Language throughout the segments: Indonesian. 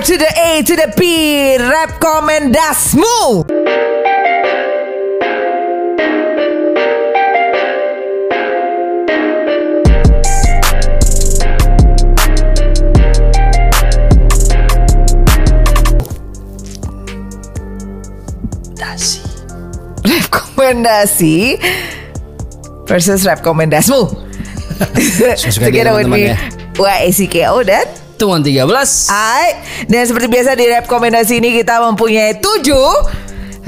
R to the A to the P Rekomendasmu Dasi. Rekomendasi Versus rekomendasmu Together with teman-teman me ya. YACKO dan Tuan 13. Hai Dan seperti biasa di rekomendasi ini kita mempunyai tujuh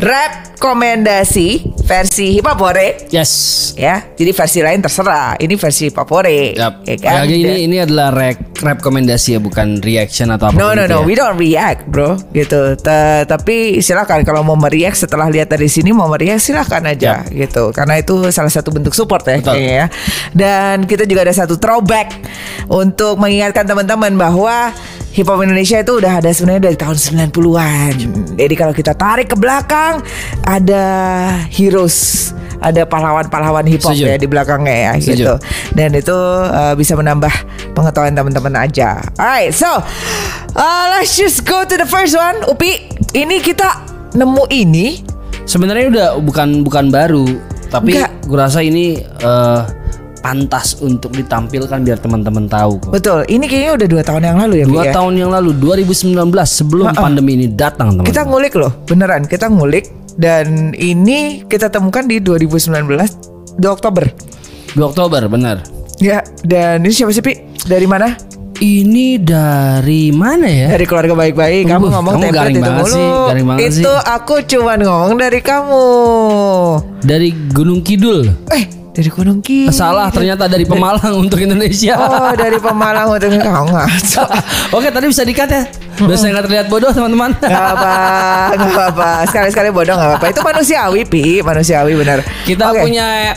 rekomendasi versi hip hop hore Yes. ya. Jadi versi lain terserah. Ini versi hip hop hore. Yap. Ya kan? Lagi ini ini adalah rek rekomendasi ya bukan reaction atau apa No no no, we don't react, bro. Gitu. Ta- tapi silakan kalau mau meriak setelah lihat dari sini mau meriak silakan aja, gitu. Karena itu salah satu bentuk support ya, Betul. kayaknya ya. Dan kita juga ada satu throwback untuk mengingatkan teman-teman bahwa hip hop Indonesia itu udah ada sebenarnya dari tahun 90-an. Jadi kalau kita tarik ke belakang ada heroes ada pahlawan-pahlawan hip hop Setuju. ya di belakangnya ya Setuju. gitu. Dan itu uh, bisa menambah pengetahuan teman-teman aja. Alright, so uh, let's just go to the first one. Upi, ini kita nemu ini. Sebenarnya udah bukan bukan baru, tapi gue rasa ini eh, pantas untuk ditampilkan biar teman-teman tahu kok. Betul, ini kayaknya udah dua tahun yang lalu ya. Dua ya? tahun yang lalu 2019 sebelum pandemi ini datang teman. Kita ngulik loh, beneran kita ngulik dan ini kita temukan di 2019 di Oktober. 2 Oktober benar. Ya, dan ini siapa sih Pi? Dari mana? Ini dari mana ya? Dari keluarga baik-baik. Kamu Uh, ngomong kamu template garing itu banget mulu. sih, garing banget itu sih. aku cuman ngomong dari kamu. Dari Gunung Kidul. Eh, dari Gunung Kidul. Salah ternyata dari Pemalang untuk Indonesia. Oh dari Pemalang untuk kamu ngaco. Oke tadi bisa dikat ya. Biar saya nggak terlihat bodoh teman-teman. Gak apa, gak apa. Sekali-sekali bodoh gak apa. Itu manusiawi, pi, manusiawi benar. Kita Oke, punya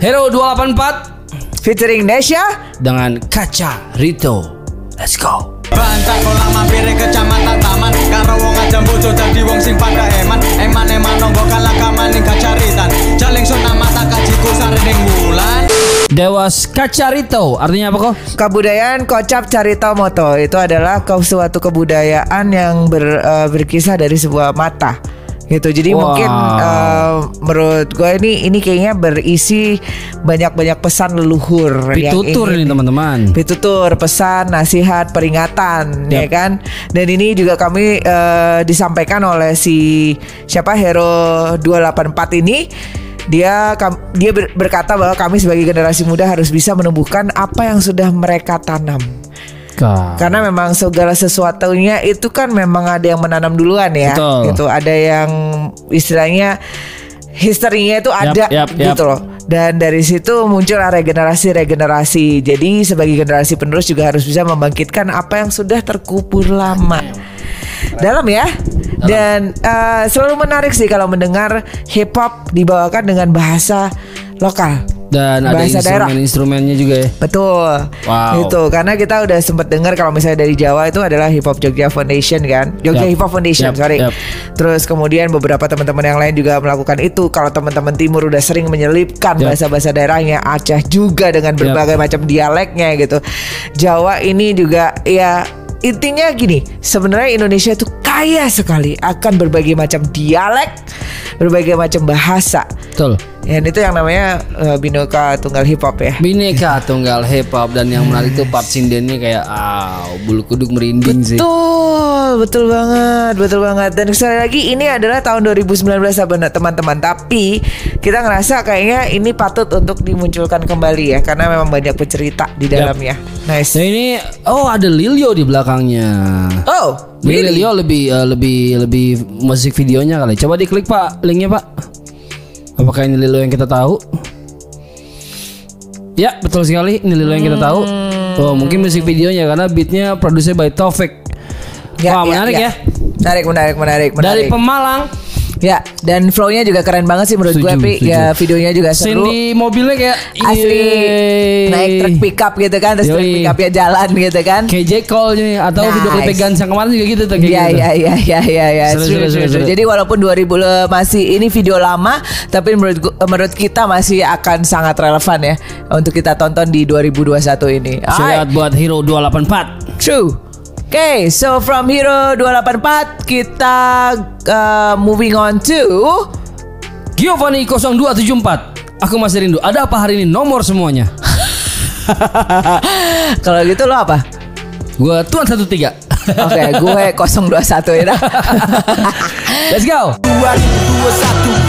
Hero 284 featuring Nesha. dengan Kaca Rito. Let's go. Bantak kolang mampir ke kecamatan taman Karo wong aja bojo dadi wong sing pada eman Eman eman nonggo kalah kamaning kacaritan Jaling suna Dewas Kaca Rito artinya apa kok? Kebudayaan Kocap Carita Moto itu adalah ke- suatu kebudayaan yang ber- eh, berkisah dari sebuah mata gitu jadi Wow. mungkin eh, menurut gue ini ini kayaknya berisi banyak-banyak pesan leluhur Pitutur ini teman-teman. Pitutur, pesan, nasihat, peringatan, ya Yap. kan? Dan ini juga kami eh, disampaikan oleh si siapa Hero 284 ini. Dia dia ber- berkata bahwa kami sebagai generasi muda harus bisa menumbuhkan apa yang sudah mereka tanam. Kak. Karena memang segala sesuatunya itu kan memang ada yang menanam duluan ya. Betul. Gitu. Ada yang istilahnya historinya itu ada yap, gitu yap. loh. Dan dari situ muncul regenerasi-regenerasi. Jadi sebagai generasi penerus juga harus bisa membangkitkan apa yang sudah terkubur lama. Dalam ya. Dan eh, selalu menarik sih kalau mendengar hip hop dibawakan dengan bahasa lokal. Dan ada Bahasa daerah. instrumen-instrumennya juga ya. Betul. Wow. Itu karena kita udah sempet dengar kalau misalnya dari Jawa itu adalah Hip Hop Jogja Foundation kan. Jogja Yap. Hip Hop Foundation, Yap, sorry. yap. Terus kemudian beberapa teman-teman yang lain juga melakukan itu. Kalau teman-teman timur udah sering menyelipkan bahasa-bahasa daerahnya, Aceh juga dengan berbagai macam dialeknya gitu. Jawa ini juga ya intinya gini, sebenarnya Indonesia itu kaya sekali akan berbagai macam dialek, berbagai macam bahasa. Betul. Dan itu yang namanya eh, Binoka Tunggal Hip Hop ya. Bineka tunggal hip hop dan yang menarik itu part sindennya kayak ah bulu kuduk merinding sih. Betul, betul banget, betul banget. Dan sekali lagi ini adalah tahun 2019 sahabat teman-teman. Tapi kita ngerasa kayaknya ini patut untuk dimunculkan kembali ya, karena memang banyak pencerita di dalamnya. Nice. Nah ini oh ada Lilio di belakangnya. Oh, Ini really? Lilio lebih eh, lebih lebih musik videonya kali. Coba diklik Pak linknya Pak. Apakah ini Lilio yang kita tahu? Ya betul sekali ini Lilio yang kita tahu. Hmm. Oh mungkin musik videonya karena beatnya produksi by Taufik. Wah menarik ya. Menarik, menarik, menarik, menarik. Dari Pemalang. Ya, dan flow-nya juga keren banget sih menurut gue, Setuju, Pi. setuju. Ya, videonya juga Scene seru. di mobilnya kayak Asli yeay. naik truk pickup gitu kan, terus truk pickupnya jalan gitu kan. Kayak J. Cole nih atau video Nice. klip Guns yang kemarin juga gitu tuh kayak Iya gitu. iya iya iya iya ya. Seru, seru, seru, seru. Jadi walaupun 2000 le- masih ini video lama, tapi menurut gu- menurut kita masih akan sangat relevan ya untuk kita tonton di 2021 ini. Shout out buat Hero 284. True. Okay, so from Hero 284 kita uh, moving on to Giovanni 0274 Aku masih rindu. Ada apa hari ini? Nomor semuanya. Kalau gitu lo apa? Gue Tuan 13 Oke, gue 021 ya. Let's go. 2021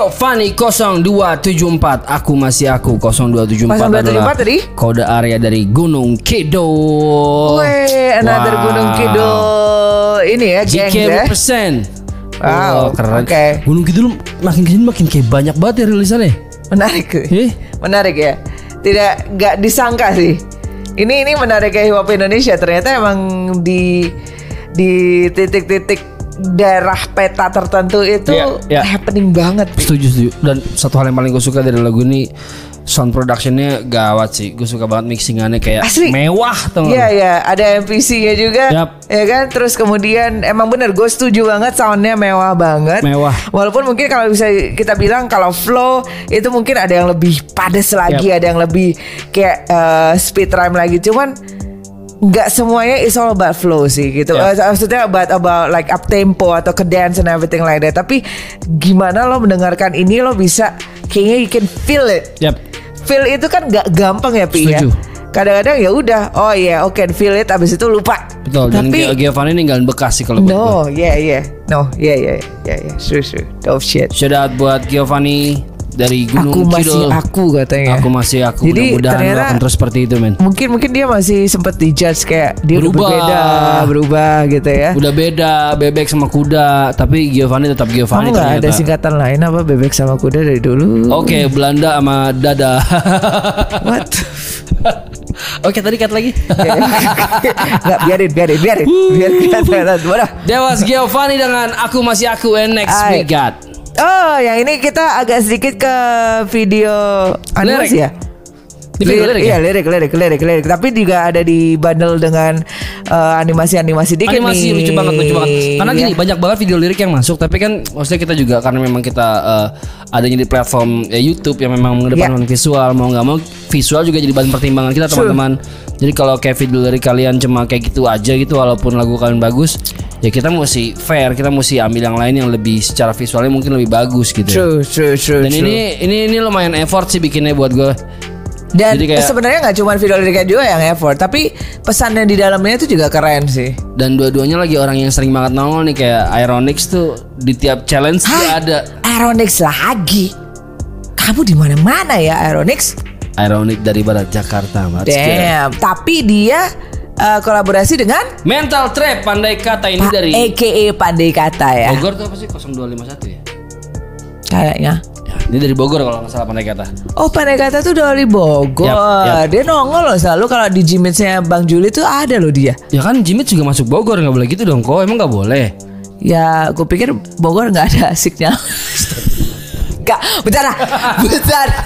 Giovanni 0274 Aku masih aku 0274 adalah 0274 tadi? Kode area dari Gunung Kidul Weh, another Wow. Gunung Kidul. Ini ya, geng GK ya. persen Wow, keren oke. Gunung Kidul makin ke sini makin kayak banyak banget ya rilisannya Menarik. Eh? Menarik ya. Tidak nggak disangka sih. Ini ini menarik ya hip hop Indonesia. Ternyata emang di di titik-titik daerah peta tertentu itu Iya, iya. happening banget. Setuju setuju Dan satu hal yang paling gue suka dari lagu ini Sound productionnya gawat sih Gue suka banget mixingannya kayak Asli. mewah gak Iya lu? ya, ada MPC-nya juga, Yap. ya kan. Terus kemudian emang bener, gue setuju banget soundnya mewah banget. Mewah. Walaupun mungkin kalau bisa kita bilang kalau flow itu mungkin ada yang lebih padas lagi, Yap. ada yang lebih kayak eh, speed rhyme lagi. Cuman nggak semuanya is all about flow sih gitu. Yap. Eh, maksudnya about about like up tempo atau ke dance and everything like that. Tapi gimana lo mendengarkan ini lo bisa kayaknya you can feel it Yap feel itu kan gak gampang ya Pi ya. Setuju. Kadang-kadang ya udah, oh iya, oke feel it abis itu lupa. Betul Dan Tapi Gi- Giovanni ninggalin bekas sih kalau no, yeah yeah, no, yeah yeah yeah yeah, sure sure, dope shit. Shout out buat Giovanni dari Gunung Aku masih Kidul. aku katanya. Aku masih aku. Jadi lo ternyata akan terus seperti itu men. mungkin mungkin dia masih sempat dijudge kayak dia udah Berubah. berbeda, berubah gitu ya. Udah beda bebek sama kuda, tapi Giovanni tetap Kamu Giovanni nggak ada ternyata. singkatan lain apa bebek sama kuda dari dulu? Oke, Belanda sama dada. What? Oke, tadi cut lagi. Nggak biarin, biarin, biarin, biarin, biarin, biarin. Dewas Giovanni dengan aku masih aku and next we got. Oh, yang ini kita agak sedikit ke video animasi Lirik. ya. Video lirik Iya ya? lirik lirik lirik lirik Tapi juga ada di bundle dengan eh, animasi-animasi dikit Animasi nih lucu banget lucu banget. Karena gini Ya. banyak banget video lirik yang masuk, tapi kan maksudnya kita juga karena memang kita eh, adanya di platform eh, YouTube yang memang mengedepankan visual, mau nggak mau visual juga jadi bahan pertimbangan kita Ya. True. Jadi kalau kayak video lirik kalian cuma kayak gitu aja gitu, walaupun lagu kalian bagus, ya kita mesti fair, kita mesti ambil yang lain yang lebih secara visualnya mungkin lebih bagus gitu. True true true Dan true. ini ini ini lumayan effort sih bikinnya buat gue. Dan kayak- sebenarnya nggak cuma video liriknya juga yang effort Tapi pesannya di dalamnya itu juga keren sih Dan dua-duanya lagi orang yang sering banget nongol nih kayak Ironix tuh di tiap challenge dia ada. Aeronix lagi Kamu di mana mana ya Aeronix Ironic dari barat Jakarta, Mas. Damn. Tapi dia eh, kolaborasi dengan Mental Trap pandai kata ini Pak dari AKA Pandai Kata ya. Bogor tuh apa sih? 0251 ya? Kayaknya. Ya, ini dari Bogor kalau nggak salah pandai kata. Oh Pandai Kata tuh dari Bogor. Yap, yap. Dia nongol loh selalu Kalau di Jimmitsnya Bang Juli tuh ada loh dia. Ya kan Jimit juga masuk Bogor nggak boleh gitu dong kok. Emang nggak boleh. Ya gue pikir Bogor nggak ada signal Gak Bercanda Bercanda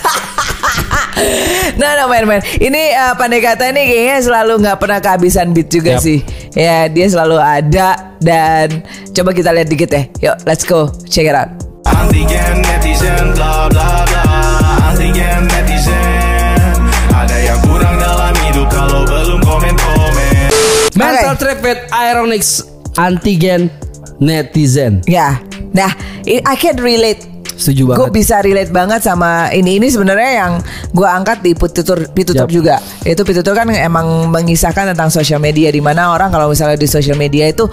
Nah, nah main-main Ini eh, Pandai Kata ini kayaknya selalu nggak pernah kehabisan beat juga Yap. sih. Ya dia selalu ada Dan coba kita lihat dikit ya. Yuk let's go. Check it out. Antigen netizen bla bla bla. Antigen netizen. Ada yang kurang dalam hidup kalau belum komen-komen. Mental Trap with Ironix Antigen Netizen. Ya. Nah I I can relate Setuju Gue banget. bisa relate banget sama ini ini sebenarnya yang gue angkat di pitutur pitutur Yap. juga. Itu pitutur kan emang mengisahkan tentang sosial media di mana orang kalau misalnya di sosial media itu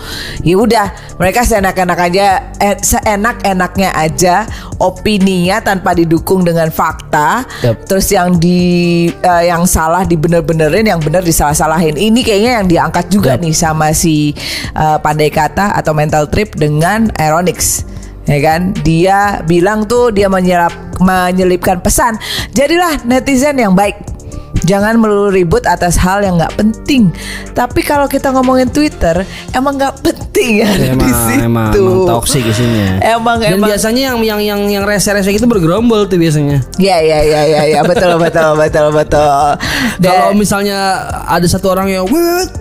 ya udah mereka seenak-enak aja eh, seenak-enaknya aja opininya tanpa didukung dengan fakta. Yap. Terus yang di eh, yang salah dibener-benerin, yang bener disalah-salahin. Ini kayaknya yang diangkat juga Yap. nih sama si eh, pandai kata atau mental trip dengan Aeronix ya kan? Dia bilang tuh dia menyerap menyelipkan pesan. Jadilah netizen yang baik Jangan melulu ribut atas hal yang nggak penting. Tapi kalau kita ngomongin Twitter, emang nggak penting ya emang, di situ. emang, emang toxic isinya. Emang Dan emang. biasanya yang yang yang yang rese-rese itu bergerombol tuh biasanya. Ya ya ya ya ya betul betul betul betul. Kalau Dan misalnya ada satu orang yang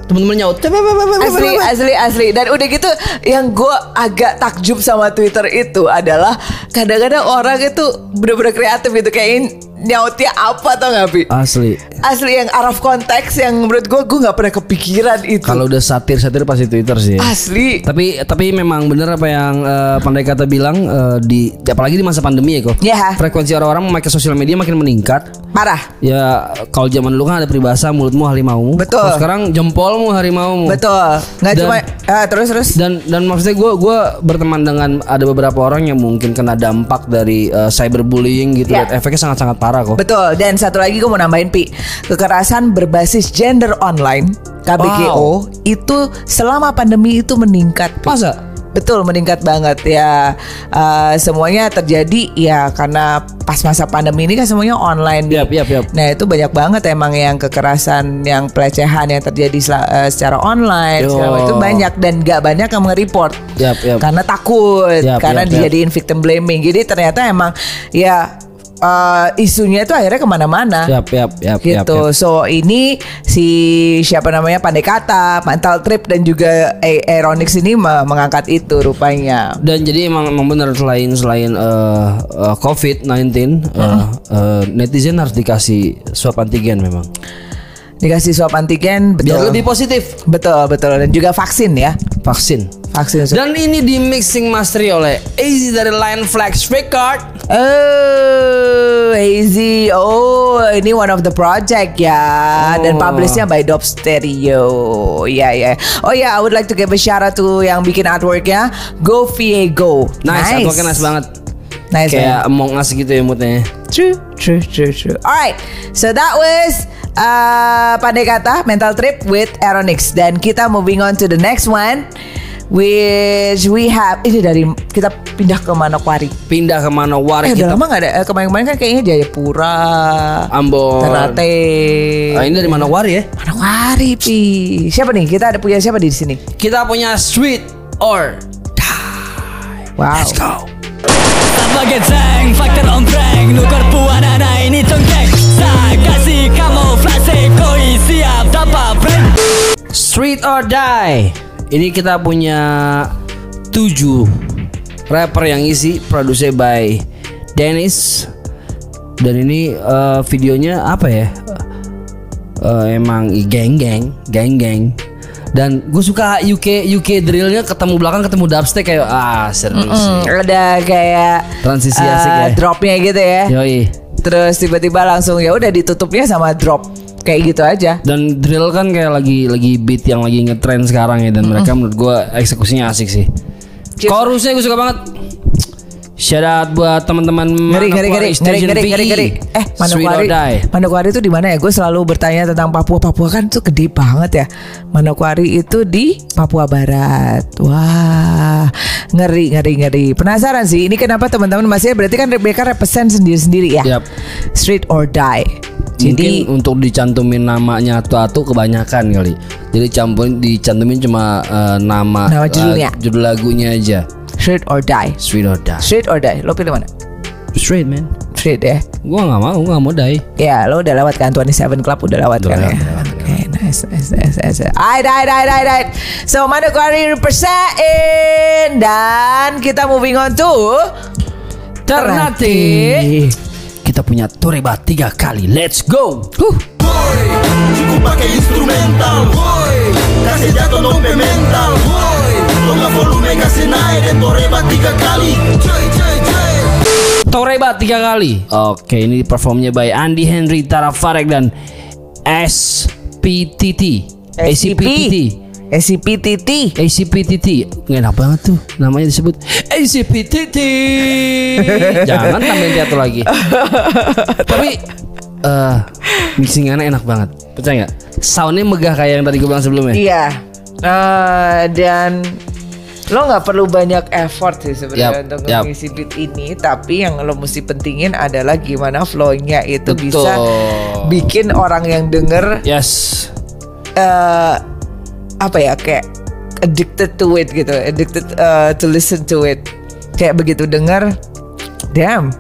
temen-temen nyaut "Wih, wih, wih, wih, wih, asli wih, wih." asli asli dan udah gitu yang gue agak takjub sama Twitter itu adalah kadang-kadang orang itu bener-bener kreatif gitu kayak nyautnya apa tau gak Pi? Asli. Asli yang of konteks yang menurut gue gue nggak pernah kepikiran itu. Kalau udah satir-satir pasti Twitter sih. asli Tapi tapi memang bener apa yang eh, pandai kata bilang eh, di apalagi di masa pandemi ya kok. Ya. Frekuensi orang-orang memakai sosial media makin meningkat. parah. Ya kalau zaman dulu kan ada peribahasa mulutmu harimau. Betul. Kalau sekarang jempolmu harimau. Betul. Dan- cuma ah, terus terus. Dan dan maksudnya gue gua berteman dengan ada beberapa orang yang mungkin kena dampak dari eh, cyberbullying gitu. Dan efeknya sangat-sangat parah kok. Betul. Dan satu lagi gue mau nambahin Pi, kekerasan berbasis gender online KBGO itu selama pandemi itu meningkat. Pi. Masa? Betul meningkat banget ya Eh, semuanya terjadi ya karena pas masa pandemi ini kan semuanya online. Pi. Yap, yap, yap. Nah itu banyak banget emang yang kekerasan, yang pelecehan yang terjadi eh, secara online, segala itu banyak dan gak banyak yang nge-report Yap, yap. karena takut, Yap, karena yap. dijadiin victim blaming. Jadi ternyata emang ya eh, isunya itu akhirnya ke mana-mana. Yap, yap, yap, gitu. yap. So ini si siapa namanya Pandai Kata, Mental Trip dan juga Aeronix ini me- mengangkat itu rupanya. Dan jadi emang emang benar selain selain eh, eh, COVID-19 eh, eh, netizen harus dikasih swab antigen memang. Dikasih swab antigen betul. Biar lebih positif Betul, betul dan juga vaksin ya. vaksin. Vaksin. Dan ini di mixing masteri oleh Easy dari Line Flex Record. Oh, Hazy. Oh, ini one of the project ya. Dan Oh. publishnya by Dope Stereo. Ya, ya. Oh ya, I would like to give a shout out to yang bikin artworknya. Go Viego. Nice, artworknya nice banget. Nice. Kayak Among Us gitu ya moodnya. True, true, true, true. Alright, so that was uh, pandai kata mental trip with Aeronix dan kita moving on to the next one, which we have ini dari kita pindah ke Manokwari. Pindah ke Manowari Eh, udah kita lama nggak ada. eh, Kemarin-kemarin kan kayaknya Jayapura, Ambon. Ternate. Ah, ini dari Manowari ya. Manokwari, pi. Siapa nih? Kita ada punya siapa di sini? Kita punya Sweet or Wow. Let's go. Sebagai tank, faktor on prank Nukar puanana ini cengkek Saya kasih kamuflase Koi siap dapat prank Street or Die. Ini kita punya tujuh rapper yang isi produce by Dennis dan ini eh, videonya apa ya? Eh, emang geng geng geng geng dan gue suka UK UK drillnya ketemu belakang ketemu dubstep kayak ah seru Hmm, sih. ada kayak Transisi eh, asik ya. dropnya gitu ya. Yoi. Terus tiba-tiba langsung ya udah ditutupnya sama drop kayak gitu aja. Dan drill kan kayak lagi lagi beat yang lagi ngetrend sekarang ya dan mereka menurut gue eksekusinya asik sih. Cheers. Chorusnya gue suka banget. Shout out buat teman-teman Ngeri ngeri ngeri ngeri ngeri ngeri ngeri. Eh Manokwari. Manokwari itu di mana ya? Gue selalu bertanya tentang Papua. Papua kan tuh gede banget ya. Manokwari itu di Papua Barat. Wah, ngeri ngeri ngeri. Penasaran sih. Ini kenapa teman-teman masih berarti kan mereka represent sendiri-sendiri ya. Yap. Street or die. Mungkin Jadi untuk dicantumin namanya atu-atu kebanyakan kali. Jadi campurin dicantumin cuma eh, nama Nama judulnya. judul lagunya aja. Street or die. Sweet or Die. Street or die. Lo pilih mana? Straight man. Street ya. Gua nggak mau, gua nggak mau die. Ya, lo udah lewat kan 27 Club udah lewat Udah kan ya. lewat, udah lewat, Oke, nice, nice, nice, nice. Alright, alright, alright, alright, alright. So, Manokwari represent dan kita moving on to Ternate. Kita punya Toreba tiga kali. Let's go. Huh. Boy, cukup pakai instrumental Boy, kasih jatuh nompe mental Boy, tongga volume kasih naik dan toreba tiga kali Coy, coy, coy Toreba tiga kali. Oke, ini performnya by Andy Henry Tarafarek dan SPTT. ACPTT. SCPTT. ACPTT Nggak enak banget tuh Namanya disebut ACPTT Jangan tambahin teater lagi Tapi eh Mixingannya enak banget Percaya nggak? Soundnya megah kayak yang tadi gue bilang sebelumnya Iya. Eh, dan lo nggak perlu banyak effort sih sebenarnya Yap, untuk yap. mengisi beat ini tapi yang lo mesti pentingin adalah gimana flownya itu Betul. bisa bikin orang yang denger Yes. eh apa ya kayak addicted to it gitu addicted uh, to listen to it kayak begitu denger damn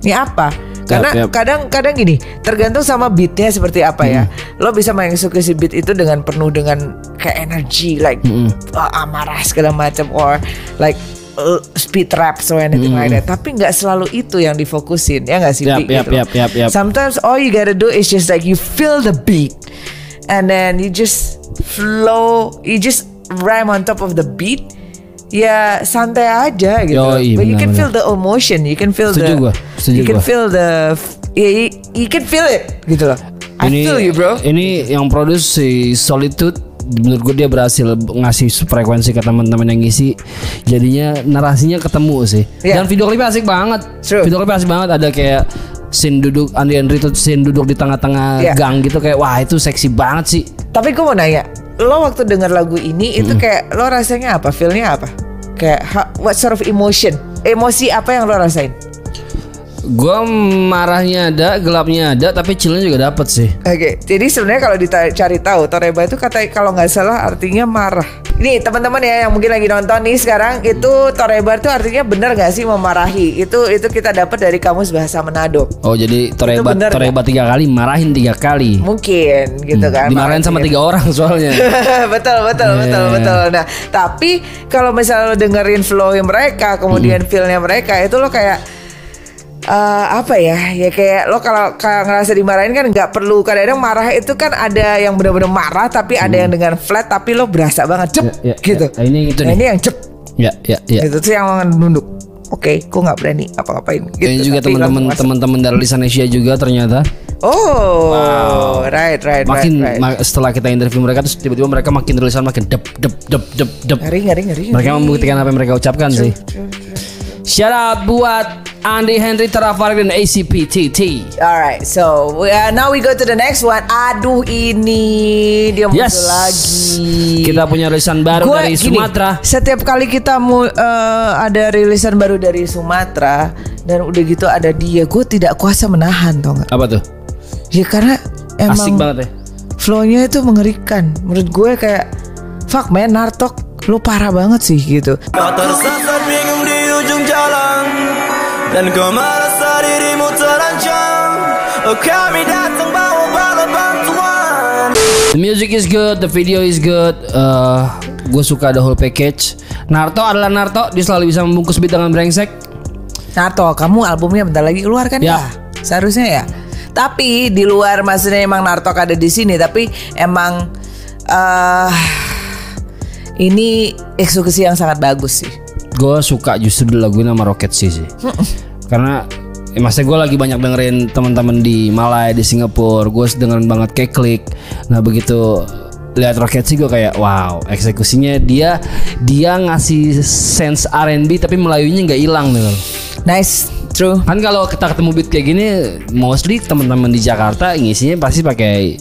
ini apa karena Yap, yap. kadang-kadang gini tergantung sama beatnya seperti apa ya lo bisa mengeksekusi beat itu dengan penuh dengan kayak energi like uh, amarah segala macam or like uh, speed raps or anything like that. Tapi nggak selalu itu yang difokusin ya nggak sih Yap, Pi, yap, gitu loh. yap, yap, yap. sometimes all you gotta do is just like you feel the beat and then you just flow you just rhyme on top of the beat. Ya santai aja gitu. Yoi, but you can feel the emotion you can feel Setuju the gua, setuju you can gua. feel the ya, you, you can feel it gitu loh. I feel you bro. Ini yang produce si Solitude menurut gue dia berhasil ngasih frekuensi ke teman-teman yang ngisi. Jadinya narasinya ketemu sih. Iya. dan video klipnya asik banget. True. video klipnya asik banget. Ada kayak scene duduk Andi Andri tuh scene duduk di tengah-tengah Iya. gang gitu kayak wah itu seksi banget sih. Tapi gue mau nanya lo waktu denger lagu ini itu kayak lo rasanya apa? Feelnya apa? Kayak ha- what sort of emotion? Emosi apa yang lo rasain gue marahnya ada gelapnya ada tapi chillnya juga dapet sih Oke, jadi sebenarnya kalau dicari tahu Toreba itu kata kalau nggak salah artinya marah. Ini teman-teman ya yang mungkin lagi nonton nih sekarang itu Toreba itu artinya benar nggak sih memarahi? Itu itu kita dapat dari kamus bahasa Manado. oh jadi Toreba bener Toreba tiga kali marahin tiga kali Mungkin gitu kan. dimarahin sama tiga orang soalnya betul betul betul Yeah. betul. Nah, tapi kalau misalnya lo dengerin flow mereka, kemudian feel-nya mereka itu lo kayak eh, apa ya? Ya kayak lo kalau kalau ngerasa dimarahin kan nggak perlu kadang-kadang marah itu kan ada yang benar-benar marah tapi ada yang dengan flat tapi lo berasa banget cep Ya, ya, gitu. ya. Nah, ini itu Nah, nih. ini yang cep ya ya ya gitu tuh yang nunduk. Oke, gue nggak berani apa-apain. Gitu, Ini juga teman-teman teman-teman dari Lisan Asia juga ternyata Oh, right, right, makin right, right. setelah kita interview mereka terus tiba-tiba mereka makin tulisan makin dep dep dep dep dep. ngeri, ngeri, ngeri. Mereka membuktikan apa yang mereka ucapkan sih. Shout out buat Andi Henry Tarafarik dan ACPTT. Alright, so uh, now we go to the next one. Aduh ini dia muncul Yes. lagi. Kita punya rilisan baru Gua dari gini, Sumatera. Setiap kali kita mu, uh, ada rilisan baru dari Sumatera dan udah gitu ada dia, gue tidak kuasa menahan tau nggak? Apa tuh? Ya karena emang Asik banget ya. flownya itu mengerikan. Menurut gue kayak fuck man, Nartok lu parah banget sih gitu. Bingung ujung jalan Dan kau merasa dirimu terancam Oh kami datang bawa bala bantuan The music is good, the video is good. Uh, gue suka the whole package. Narto adalah Narto, dia selalu bisa membungkus beat dengan brengsek. Nato, kamu albumnya bentar lagi keluar kan Ya. ya? Seharusnya ya. Tapi di luar maksudnya emang Nartok ada di sini, tapi emang eh ini eksekusi yang sangat bagus sih. Gue suka justru lagu nama Rocket Sea sih. Karena ya maksudnya gue lagi banyak dengerin teman-teman di Malaya di Singapura gue dengerin banget kayak klik nah begitu lihat Rocket Sea gue kayak wow eksekusinya dia dia ngasih sense R&B tapi Melayunya nggak hilang gitu. Nice, true. kan kalau kita ketemu beat kayak gini mostly teman-teman di Jakarta ngisinya pasti pakai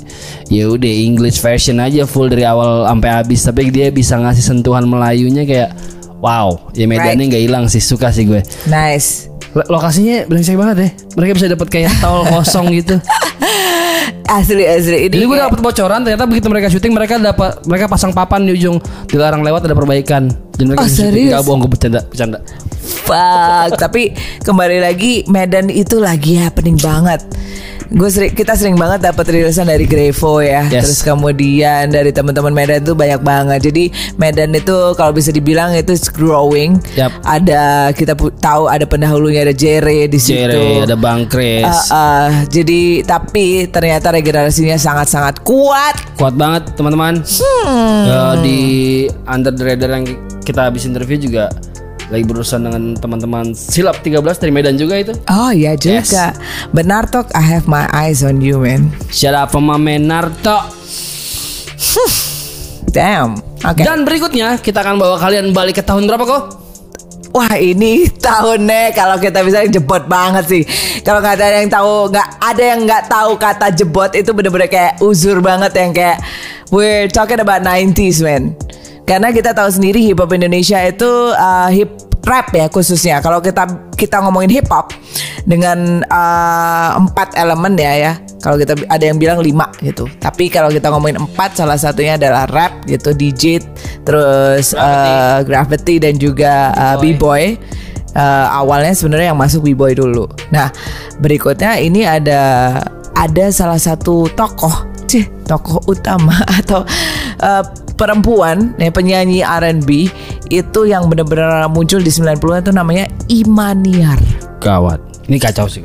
ya udah English version aja full dari awal sampai habis. Tapi dia bisa ngasih sentuhan Melayunya kayak wow ya medannya nggak hilang sih suka sih gue Nice. Lo- lokasinya brengsek banget ya mereka bisa dapat kayak tol kosong gitu Asli asli ini. jadi gue dapat bocoran ternyata begitu mereka syuting mereka dapat mereka pasang papan di ujung dilarang lewat ada perbaikan dan Oh, mereka syuting. serius? Nggak bohong gue bercanda bercanda Fuck. Tapi kembali lagi Medan itu lagi happening banget. Gue sering kita sering banget dapat rilisan dari Grevo ya. Yes. Terus kemudian dari teman-teman Medan itu banyak banget. Jadi Medan itu kalau bisa dibilang itu growing. Yap. Ada kita tahu ada pendahulunya ada Jere di situ. Jere ada Bang Chris Uh, uh, jadi tapi ternyata regenerasinya sangat-sangat kuat. kuat banget teman-teman Hmm. Ya, di under the radar yang kita habis interview juga lagi berurusan dengan teman-teman silap 13 dari Medan juga itu Oh iya juga. Benar Tok, I have my eyes on you man. my man Narto Damn. Oke. dan berikutnya kita akan bawa kalian balik ke tahun berapa kok Wah ini tahunnya kalau kita bisa jebot banget sih. Kalau nggak ada yang tahu, nggak ada yang nggak tahu kata jebot itu bener-bener kayak uzur banget yang kayak we're talking about 90s man. Karena kita tahu sendiri hip hop Indonesia itu uh, hip rap ya khususnya. Kalau kita kita ngomongin hip hop dengan uh, empat elemen ya ya. Kalau kita ada yang bilang lima gitu. Tapi kalau kita ngomongin empat, salah satunya adalah rap gitu, DJ, terus uh, graffiti dan juga uh, b-boy. Uh, awalnya sebenarnya yang masuk b-boy dulu. Nah berikutnya ini ada ada salah satu tokoh, cih tokoh utama atau uh, perempuan ya penyanyi R&B itu yang benar-benar muncul di 90-an itu namanya Imaniar. Gawat. Ini kacau sih.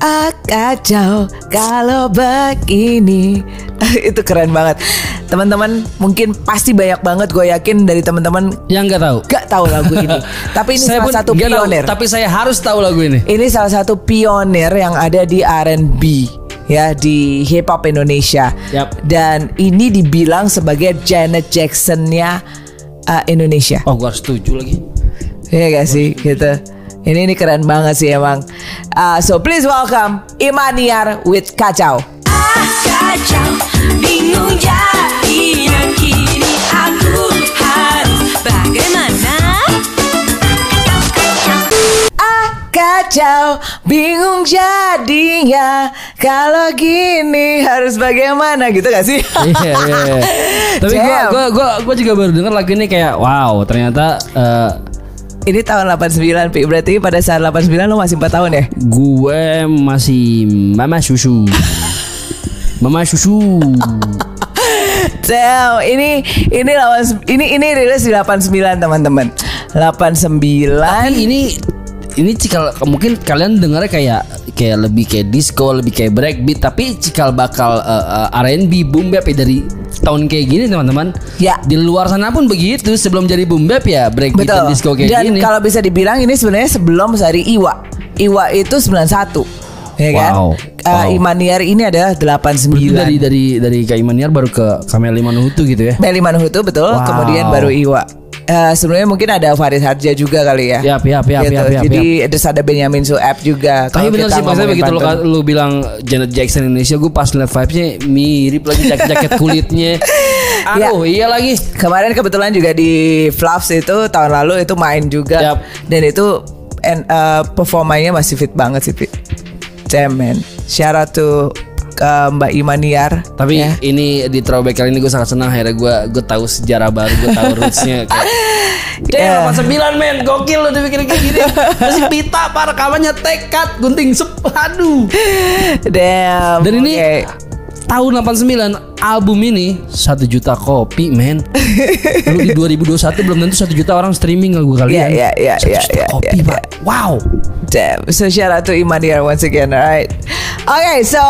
Ah kacau kalau begini Itu keren banget Teman-teman mungkin pasti banyak banget gue yakin dari teman-teman Yang nggak tahu. Gak tahu lagu ini Tapi ini Saya salah satu nggak tahu, pionir tapi saya harus tahu lagu ini. Ini salah satu pionir yang ada di R&B ya di hip hop Indonesia. Yap. Dan ini dibilang sebagai Janet Jackson-nya uh, Indonesia. Oh, gua harus setuju lagi. Iya gak sih gitu. Ini ini keren banget sih emang. Uh, so please welcome Imaniar with Kacau. kacau Bingung jadinya kacau, bingung jadinya Kalau gini harus bagaimana gitu gak sih? Iya, iya, iya. Tapi Jam. gua, gua, gua juga baru denger lagu ini kayak wow, ternyata eh, Ini tahun 89 Pi Berarti pada saat 89 lo masih 4 tahun ya? gue masih mama susu. Mama susu. Damn, ini ini lawan ini ini rilis di 89 teman-teman. 89 Tapi ini ini cikal mungkin kalian dengarnya kayak kayak lebih kayak disco, lebih kayak breakbeat, tapi cikal bakal uh, uh, R&B boom bap ya dari tahun kayak gini teman-teman. Ya. Di luar sana pun begitu. Sebelum jadi boom bap ya breakbeat dan Betul. disco kayak Dan gini. kalau bisa dibilang ini sebenarnya sebelum dari Iwa. Iwa itu 91. Ya kan? Wow. Uh, Wow. Imaniar ini adalah 89. Berarti dari dari dari Kak Imaniar baru ke Kamel Manuhutu gitu ya. Meli Manuhutu betul, Wow. kemudian baru Iwa. Eh, sebenarnya mungkin ada Farid Harja juga kali ya. Yap, yap, yap, Gitu. yap, yap, Jadi terus ada Benyamin Sueb juga. Tapi kita sih ngomongin begitu lo, pantun. lu bilang Janet Jackson Indonesia Gue pas liat vibesnya mirip lagi jaket-jaket kulitnya Aduh iya lagi Kemarin kebetulan juga di Fluffs itu tahun lalu itu main juga Yap. dan itu and, uh, performanya masih fit banget sih. Shout out to uh, Mbak Imaniar. Tapi ya. ini di throwback kali ini gue sangat senang akhirnya gue gue tahu sejarah baru gue tahu rootsnya kayak Yeah. Damn, 89 men, gokil lo dibikin kayak gini Masih pita, pak rekamannya tekad, gunting sep, aduh Damn. Dan ini oke. tahun 89 album ini satu juta kopi men Lu di 2021 belum tentu satu juta orang streaming lagu kalian Iya, iya, iya, Satu iya, juta iya, kopi iya, pak Wow Damn. So shout out to Imaniar once again, alright. Okay, so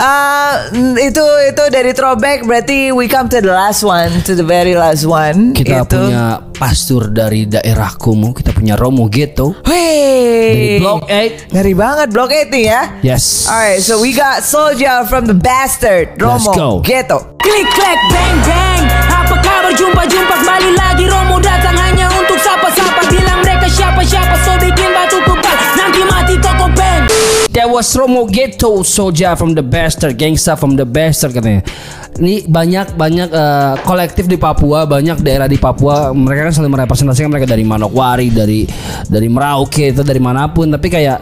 uh, itu itu dari throwback berarti we come to the last one, to the very last one. Kita itu. punya pastur dari daerah Kumu Kita punya Romo Ghetto Hey. Dari Block 8 Ngeri banget Block 8 nih ya. Yes Alright, so we got Soldier from the Bastard, Let's Romo go. Ghetto. Klik klik bang bang. Apa kabar? Jumpa jumpa kembali lagi. Romo datang hanya untuk sapa-sapa. Bilang mereka siapa-siapa So bikin batu kebal Nanti mati toko bang That was Romo Ghetto Soja from the Bastard Gangsta from the Bastard katanya. Ini banyak banyak eh, kolektif di Papua Banyak daerah di Papua. Mereka kan selalu merepresentasikan mereka dari Manokwari Dari dari Merauke itu dari mana pun. Tapi kayak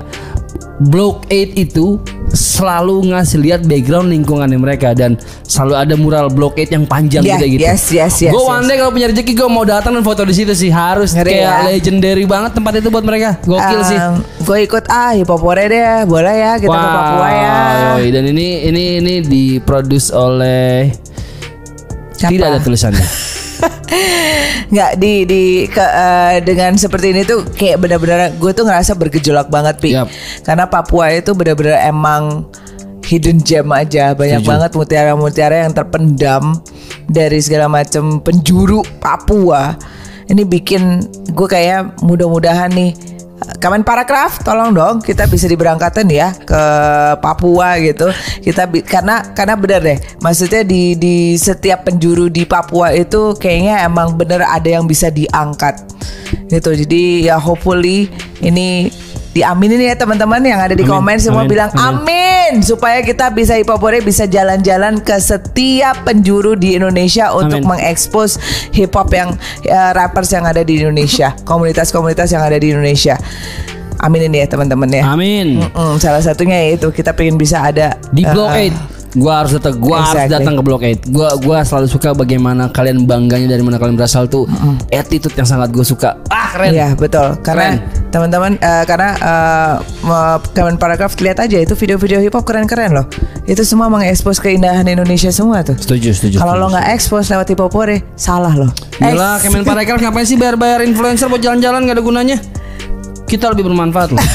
Block 8 itu selalu ngasih lihat background lingkungannya mereka dan selalu ada mural Block 8 yang panjang Yeah, gitu gitu. yes, yes, yes, Gue yes. one day kalau punya rezeki gue mau datang dan foto di situ sih harus Ngeri kayak ya. legendary banget tempat itu buat mereka. Gokil sih. Gue ikut ah hipopore deh, boleh ya kita ke Papua ya. yoi. Dan ini ini ini diproduce oleh Siapa? tidak ada tulisannya. Nggak di di ke, eh, dengan seperti ini tuh kayak benar-benar gue tuh ngerasa bergejolak banget pi. Yap. Karena Papua itu benar-benar emang hidden gem aja banyak Setuju. banget mutiara-mutiara yang terpendam dari segala macam penjuru Papua. Ini bikin gue kayak mudah-mudahan nih Kamen Paragraf, tolong dong kita bisa diberangkatin ya ke Papua gitu. Kita bi- karena karena bener deh, maksudnya di di setiap penjuru di Papua itu kayaknya emang bener ada yang bisa diangkat gitu. Jadi ya hopefully ini diaminin ya teman-teman yang ada di Amin, komen semua amin, bilang amin. amin Amin supaya kita bisa hipopore bisa jalan-jalan ke setiap penjuru di Indonesia untuk Amin. mengekspos hip hop yang eh, rappers yang ada di Indonesia, komunitas-komunitas yang ada di Indonesia. Aminin ya teman-teman ya. Amin. Mm-mm, salah satunya yaitu kita pengen bisa ada Di Block eh, 8 Gua harus datang, gua harus Exactly. datang ke Block 8. Gua gua selalu suka bagaimana kalian bangganya dari mana kalian berasal tuh. Attitude yang sangat gue suka. Ah, keren. Iya betul karena teman-teman eh, karena eh, me- Kemenparekraf lihat aja itu video-video hip hop keren-keren loh itu semua mengekspos keindahan Indonesia semua tuh Setuju, setuju. kalau lo nggak ekspos lewat hip hopore salah loh Gila, Eh, Kemenparekraf ngapain sih bayar-bayar influencer buat jalan-jalan gak ada gunanya? Kita lebih bermanfaat loh.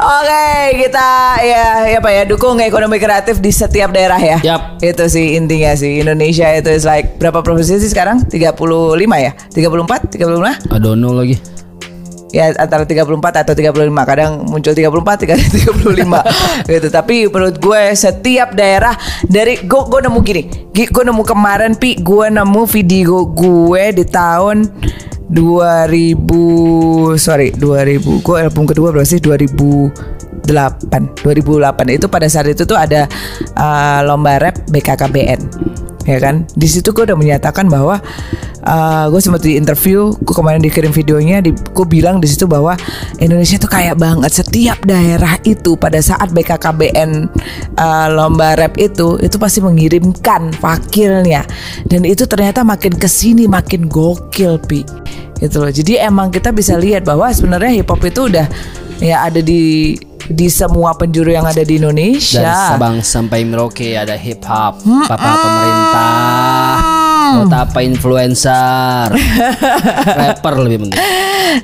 Oke, kita ya ya apa ya dukung ekonomi kreatif di setiap daerah ya. Yap. Itu sih intinya sih. Indonesia itu is like berapa provinsi sih sekarang? 35 ya? 34? 35? I don't know lagi. Ya antara 34 atau 35 Kadang muncul 34, kadang 35 gitu. Tapi menurut gue setiap daerah Dari gue, gue nemu gini. Gue nemu kemarin Pi Gue nemu video gue di tahun 2000 Sorry 2000 Gue album kedua berarti 2008 2008 Itu pada saat itu tuh ada uh, Lomba rap BKKBN ya kan? Di situ gue udah menyatakan bahwa uh, gue sempat di interview gue kemarin dikirim videonya di, gue bilang di situ bahwa Indonesia tuh kaya banget setiap daerah itu pada saat BKKBN uh, lomba rap itu itu pasti mengirimkan fakirnya dan itu ternyata makin ke sini makin gokil pi. Gitu loh. Jadi emang kita bisa lihat bahwa sebenarnya hip hop itu udah ya ada di di semua penjuru yang ada di Indonesia. Dari Sabang sampai Merauke ada hip hop, papa pemerintah, apa influencer, rapper lebih penting.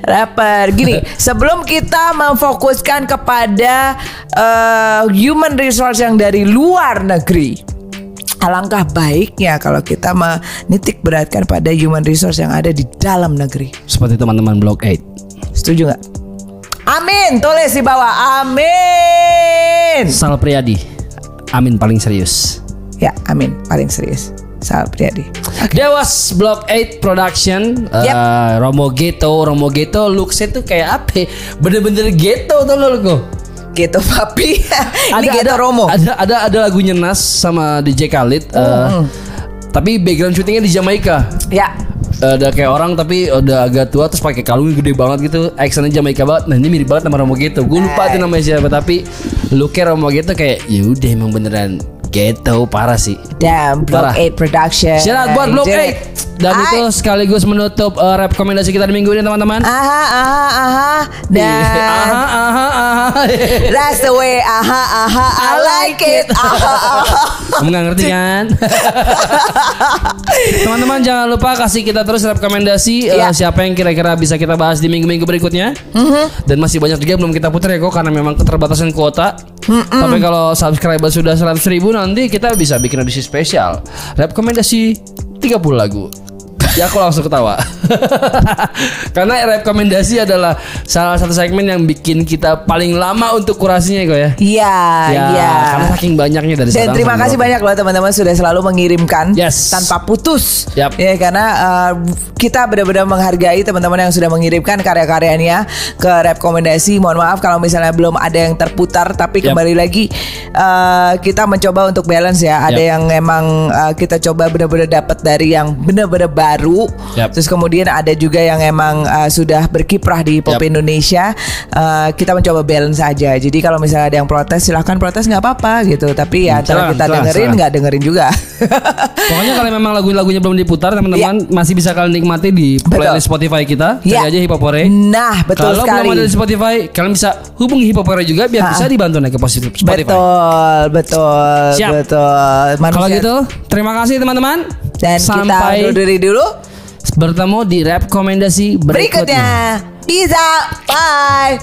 rapper. Gini, sebelum kita memfokuskan kepada eh, human resource yang dari luar negeri, alangkah baiknya kalau kita menitik beratkan pada human resource yang ada di dalam negeri. Seperti teman-teman Block 8. Setuju nggak? Amin, tulis di bawah. Amin. Sal Priadi. Amin paling serius. Ya, amin. Paling serius. Sal Priadi. Dewas Block 8 Production Yep. eh, Romo Ghetto Romo Ghetto looksnya tuh kayak apa ya? Bener-bener ghetto tuh lo lo Gitu papi. Ini gitu Romo. Ada ada ada lagunya Nas sama DJ Khalid. eh, Tapi background syutingnya di Jamaika. Ya. Ada kayak orang tapi udah agak tua terus pakai kalung gede banget gitu. Actionnya Jamaika banget. Nah ini mirip banget sama Romo Ghetto. Gue lupa tuh namanya siapa tapi looknya Romo Ghetto kayak ya udah emang beneran ghetto parah sih. Damn, Block Parah. 8 Production. Shout out buat Block Jadi- 8 Dan Hai. itu sekaligus menutup uh, rekomendasi kita di minggu ini teman-teman Aha, aha, aha. Dan Aha, aha, aha that's the way. Aha, aha. I like it. Aha, aha. Kamu gak ngerti kan? Teman-teman jangan lupa kasih kita terus rekomendasi uh, Ya. Siapa yang kira-kira bisa kita bahas di minggu-minggu berikutnya Dan masih banyak juga yang belum kita putar ya kok Karena memang keterbatasan kuota Tapi kalau subscriber sudah 100 ribu Nanti kita bisa bikin edisi spesial. Rekomendasi 30 lagu Ya aku langsung ketawa Karena rekomendasi adalah Salah satu segmen yang bikin kita paling lama untuk kurasinya kok ya Iya, Ya, iya. karena saking banyaknya dari Dan terima kasih banyak loh teman-teman sudah selalu mengirimkan Yes. tanpa putus. Yap. Ya karena uh, kita benar-benar menghargai teman-teman yang sudah mengirimkan karya-karyanya ke rekomendasi. Mohon maaf kalau misalnya belum ada yang terputar tapi Yap. kembali lagi uh, kita mencoba untuk balance ya. Ada Yap. yang emang uh, kita coba benar-benar dapat dari yang benar-benar baru. Yap. Terus kemudian ada juga yang emang uh, sudah berkiprah di pop Yap. Indonesia. Uh, kita mencoba balance saja. Jadi kalau misalnya ada yang protes silahkan protes nggak apa-apa gitu. Tapi ya antara Serah, kita serah, dengerin nggak dengerin juga. Pokoknya kalau memang lagu-lagunya belum diputar teman-teman masih bisa kalian nikmati di Betul. playlist Spotify kita. Cari Ya. aja Hip Hopore. Nah, betul kalau sekali. belum ada di Spotify, kalian bisa hubungi Hip Hopore juga biar Ha-ha. bisa dibantu naik ke positif Spotify. Betul, betul, Siap. betul. Manusia- Kalau gitu, terima kasih teman-teman. Dan Sampai kita dari dulu. Bertemu di rekomendasi berikutnya. berikutnya. Bisa, bye.